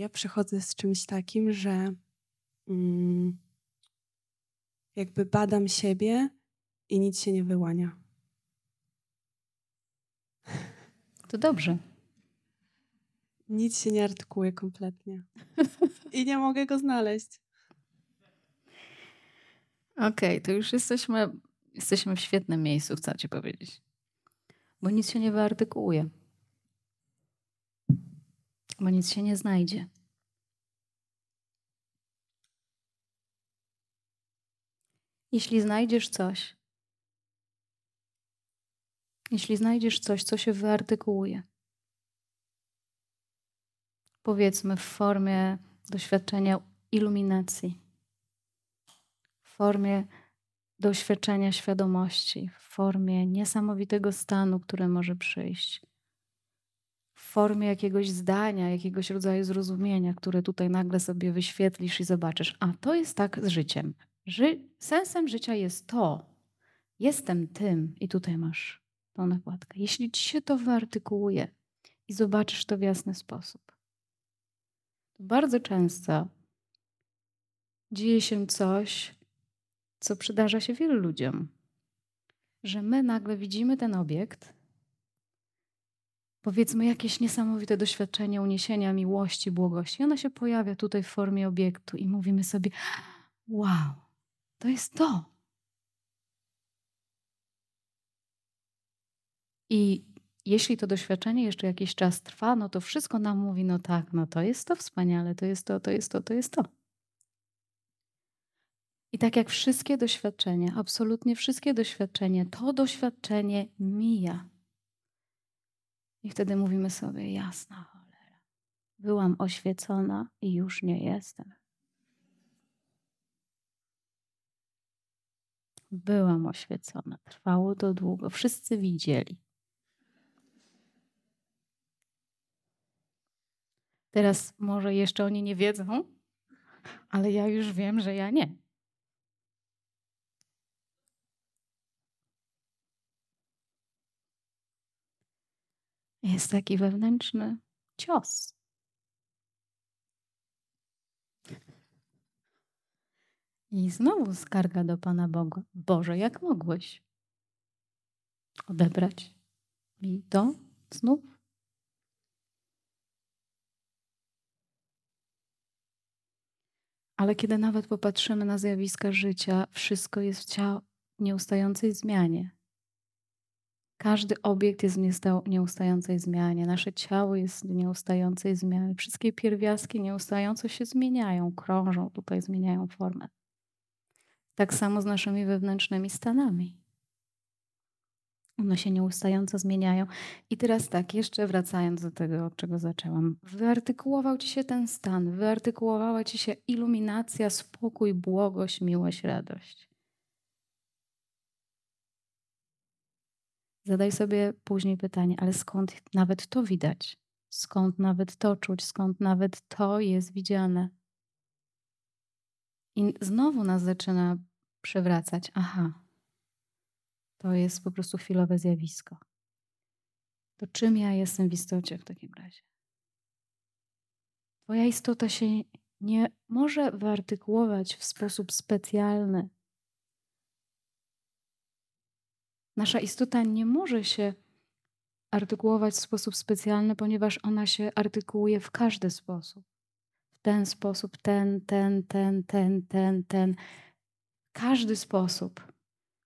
Ja przychodzę z czymś takim, że mm, jakby badam siebie i nic się nie wyłania. To dobrze. Nic się nie artykułuje kompletnie. I nie mogę go znaleźć. Okej, okay, to już jesteśmy, jesteśmy w świetnym miejscu, chcę ci powiedzieć. Bo nic się nie wyartykułuje. Bo nic się nie znajdzie. Jeśli znajdziesz coś, jeśli znajdziesz coś, co się wyartykułuje, powiedzmy w formie doświadczenia iluminacji, w formie doświadczenia świadomości, w formie niesamowitego stanu, który może przyjść, w formie jakiegoś zdania, jakiegoś rodzaju zrozumienia, które tutaj nagle sobie wyświetlisz i zobaczysz, a to jest tak z życiem. Ży sensem życia jest to. Jestem tym i tutaj masz tą nakładkę. Jeśli ci się to wyartykułuje i zobaczysz to w jasny sposób, to bardzo często dzieje się coś, co przydarza się wielu ludziom, że my nagle widzimy ten obiekt, powiedzmy jakieś niesamowite doświadczenie uniesienia miłości, błogości. I ona się pojawia tutaj w formie obiektu i mówimy sobie: Wow, to jest to. I jeśli to doświadczenie jeszcze jakiś czas trwa, no to wszystko nam mówi, no tak, no to jest to wspaniale, to jest to, to jest to, to jest to. I tak jak wszystkie doświadczenia, absolutnie wszystkie doświadczenia, to doświadczenie mija. I wtedy mówimy sobie, jasna cholera, byłam oświecona i już nie jestem. Byłam oświecona. Trwało to długo. Wszyscy widzieli. Teraz może jeszcze oni nie wiedzą, ale ja już wiem, że ja nie. Jest taki wewnętrzny cios. I znowu skarga do Pana Boga. Boże, jak mogłeś odebrać mi to znów? Ale kiedy nawet popatrzymy na zjawiska życia, wszystko jest w nieustającej zmianie. Każdy obiekt jest w nieustającej zmianie. Nasze ciało jest w nieustającej zmianie. Wszystkie pierwiastki nieustająco się zmieniają, krążą tutaj, zmieniają formę. Tak samo z naszymi wewnętrznymi stanami. One się nieustająco zmieniają. I teraz tak, jeszcze wracając do tego, od czego zaczęłam. Wyartykułował ci się ten stan, wyartykułowała ci się iluminacja, spokój, błogość, miłość, radość. Zadaj sobie później pytanie, ale skąd nawet to widać? Skąd nawet to czuć? Skąd nawet to jest widziane? I znowu nas zaczyna przewracać. Aha, to jest po prostu chwilowe zjawisko. To czym ja jestem w istocie w takim razie? Twoja istota się nie może wyartykułować w sposób specjalny. Nasza istota nie może się artykułować w sposób specjalny, ponieważ ona się artykułuje w każdy sposób. W ten sposób, ten, ten, ten, ten, ten, ten. Każdy sposób.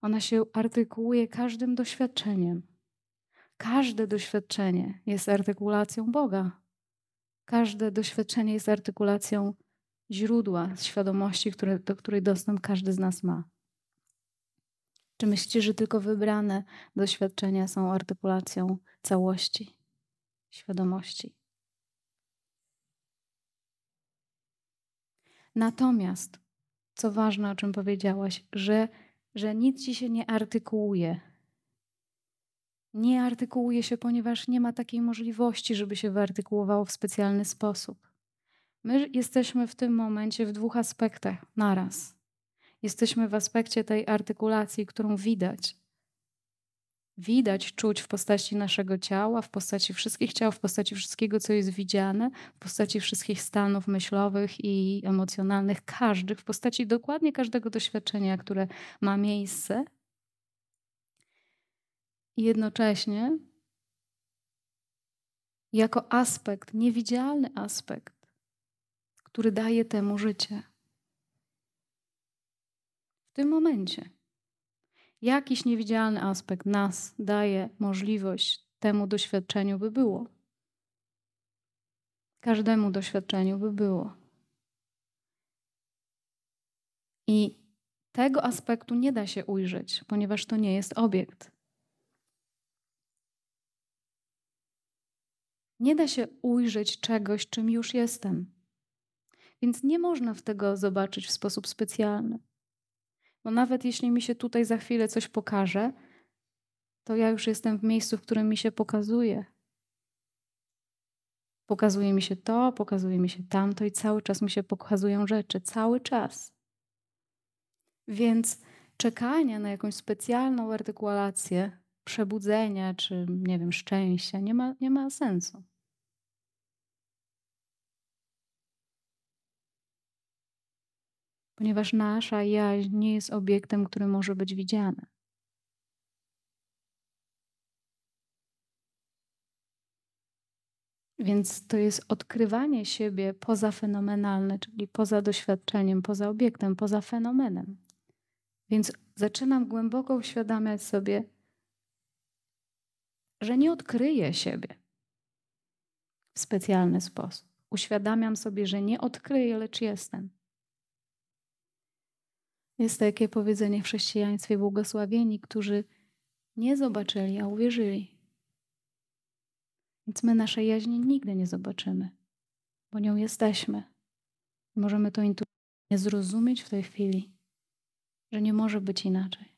Ona się artykułuje każdym doświadczeniem. Każde doświadczenie jest artykulacją Boga. Każde doświadczenie jest artykulacją źródła świadomości, które, do której dostęp każdy z nas ma. Czy myślicie, że tylko wybrane doświadczenia są artykulacją całości świadomości? Natomiast, co ważne, o czym powiedziałaś, że że nic ci się nie artykułuje. Nie artykułuje się, ponieważ nie ma takiej możliwości, żeby się wyartykułowało w specjalny sposób. My jesteśmy w tym momencie w dwóch aspektach naraz. Jesteśmy w aspekcie tej artykulacji, którą widać. widać, czuć w postaci naszego ciała, w postaci wszystkich ciał, w postaci wszystkiego, co jest widziane, w postaci wszystkich stanów myślowych i emocjonalnych, każdych, w postaci dokładnie każdego doświadczenia, które ma miejsce. I jednocześnie jako aspekt, niewidzialny aspekt, który daje temu życie. Tym momencie jakiś niewidzialny aspekt nas daje możliwość temu doświadczeniu, by było. Każdemu doświadczeniu by było. I tego aspektu nie da się ujrzeć, ponieważ to nie jest obiekt. Nie da się ujrzeć czegoś, czym już jestem. Więc nie można w tego zobaczyć w sposób specjalny. Bo nawet jeśli mi się tutaj za chwilę coś pokaże, to ja już jestem w miejscu, w którym mi się pokazuje. Pokazuje mi się to, pokazuje mi się tamto i cały czas mi się pokazują rzeczy, cały czas. Więc czekanie na jakąś specjalną artykulację przebudzenia czy, nie wiem, szczęścia nie ma, nie ma sensu. Ponieważ nasza jaźń nie jest obiektem, który może być widziany. Więc to jest odkrywanie siebie pozafenomenalne, czyli poza doświadczeniem, poza obiektem, poza fenomenem. Więc zaczynam głęboko uświadamiać sobie, że nie odkryję siebie w specjalny sposób. Uświadamiam sobie, że nie odkryję, lecz jestem. Jest takie powiedzenie w chrześcijaństwie: błogosławieni, którzy nie zobaczyli, a uwierzyli. Więc my naszej jaźni nigdy nie zobaczymy, bo nią jesteśmy. Możemy to intuicyjnie zrozumieć w tej chwili, że nie może być inaczej.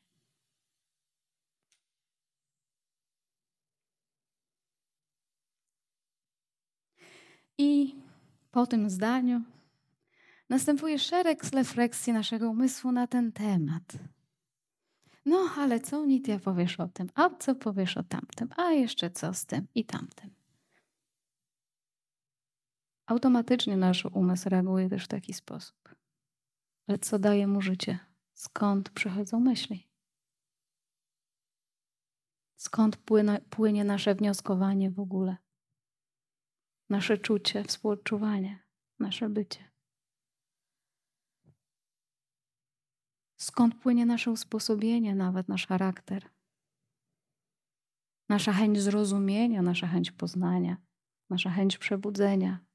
I po tym zdaniu następuje szereg refleksji naszego umysłu na ten temat. No, ale co Nitia powiesz o tym? A co powiesz o tamtym? A jeszcze co z tym i tamtym? Automatycznie nasz umysł reaguje też w taki sposób. Ale co daje mu życie? Skąd przychodzą myśli? Skąd płynie, płynie nasze wnioskowanie w ogóle? nasze czucie, współczuwanie, nasze bycie. Skąd płynie nasze usposobienie, nawet nasz charakter? Nasza chęć zrozumienia, nasza chęć poznania, nasza chęć przebudzenia.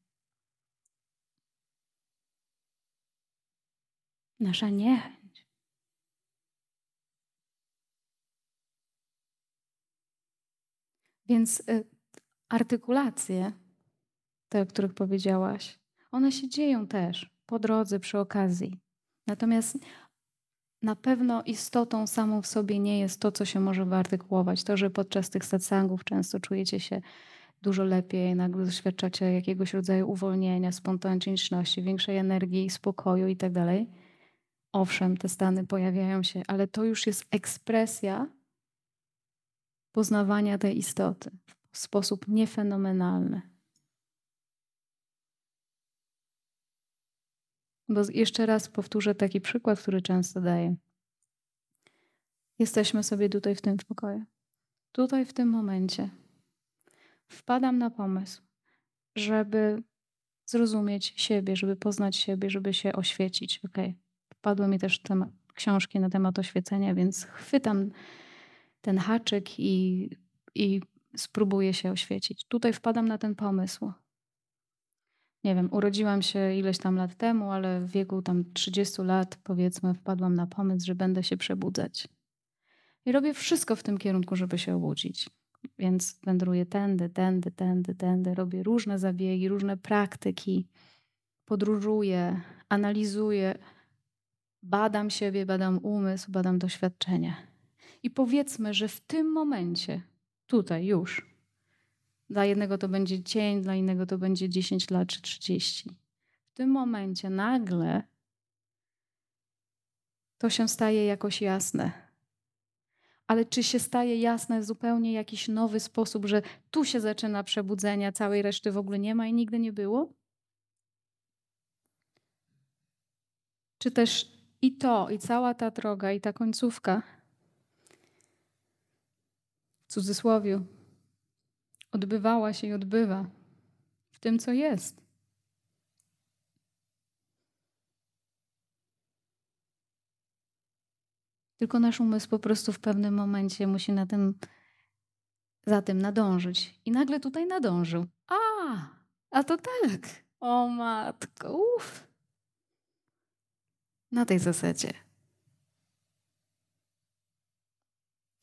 Nasza niechęć. Więc y, artykulacje te, o których powiedziałaś, one się dzieją też po drodze, przy okazji. Natomiast na pewno istotą samą w sobie nie jest to, co się może wyartykułować. To, że podczas tych satsangów często czujecie się dużo lepiej, nagle doświadczacie jakiegoś rodzaju uwolnienia, spontaniczności, większej energii, spokoju itd. Tak Owszem, te stany pojawiają się, ale to już jest ekspresja poznawania tej istoty w sposób niefenomenalny. Bo jeszcze raz powtórzę taki przykład, który często daję. Jesteśmy sobie tutaj w tym pokoju. Tutaj w tym momencie wpadam na pomysł, żeby zrozumieć siebie, żeby poznać siebie, żeby się oświecić. Okej, okay. Padły mi też temat, książki na temat oświecenia, więc chwytam ten haczyk i, i spróbuję się oświecić. Tutaj wpadam na ten pomysł nie wiem, urodziłam się ileś tam lat temu, ale w wieku tam 30 lat, powiedzmy, wpadłam na pomysł, że będę się przebudzać. I robię wszystko w tym kierunku, żeby się obudzić. Więc wędruję tędy, tędy, tędy, tędy, robię różne zabiegi, różne praktyki, podróżuję, analizuję, badam siebie, badam umysł, badam doświadczenia. I powiedzmy, że w tym momencie, tutaj już, dla jednego to będzie dzień, dla innego to będzie 10 lat czy 30. W tym momencie nagle to się staje jakoś jasne. ale czy się staje jasne zupełnie jakiś nowy sposób, że tu się zaczyna przebudzenie, całej reszty w ogóle nie ma i nigdy nie było? Czy też i to, i cała ta droga, i ta końcówka, w cudzysłowie, odbywała się i odbywa w tym, co jest. Tylko nasz umysł po prostu w pewnym momencie musi na tym, za tym nadążyć. I nagle tutaj nadążył. A, a to tak. O matko, uff. Na tej zasadzie.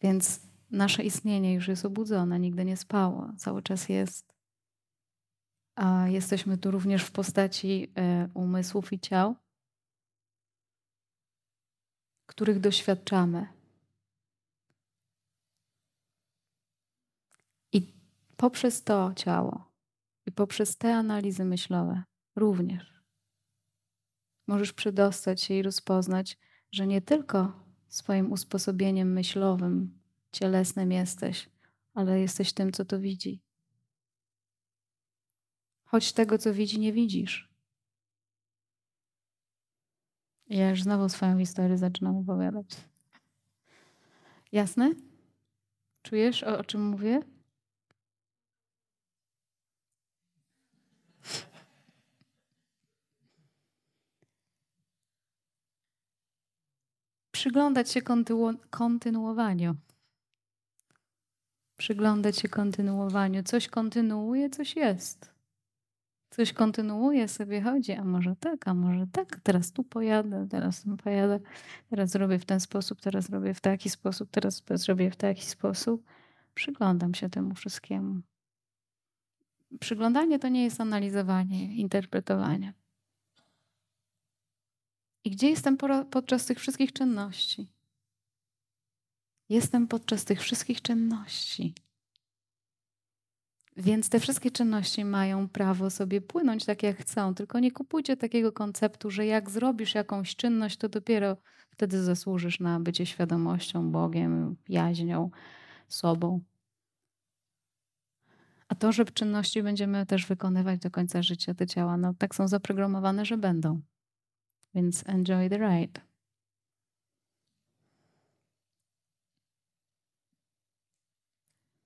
Więc nasze istnienie już jest obudzone, nigdy nie spało, cały czas jest. A jesteśmy tu również w postaci e, umysłów i ciał których doświadczamy. I poprzez to ciało i poprzez te analizy myślowe również możesz przedostać się i rozpoznać, że nie tylko swoim usposobieniem myślowym, cielesnym jesteś, ale jesteś tym, co to widzi. Choć tego, co widzi, nie widzisz. Ja już znowu swoją historię zaczynam opowiadać. Jasne? Czujesz, o, o czym mówię? Przyglądać się kontynuowaniu. Przyglądać się kontynuowaniu. Coś kontynuuje, coś jest coś kontynuuje, sobie chodzi, a może tak, a może tak, teraz tu pojadę, teraz tu pojadę, teraz zrobię w ten sposób, teraz robię w taki sposób, teraz zrobię w taki sposób. Przyglądam się temu wszystkiemu. Przyglądanie to nie jest analizowanie, interpretowanie. I gdzie jestem podczas tych wszystkich czynności? Jestem podczas tych wszystkich czynności. Więc te wszystkie czynności mają prawo sobie płynąć tak, jak chcą. Tylko nie kupujcie takiego konceptu, że jak zrobisz jakąś czynność, to dopiero wtedy zasłużysz na bycie świadomością, Bogiem, jaźnią, sobą. A to, że czynności będziemy też wykonywać do końca życia, te ciała, no tak są zaprogramowane, że będą. Więc enjoy the ride.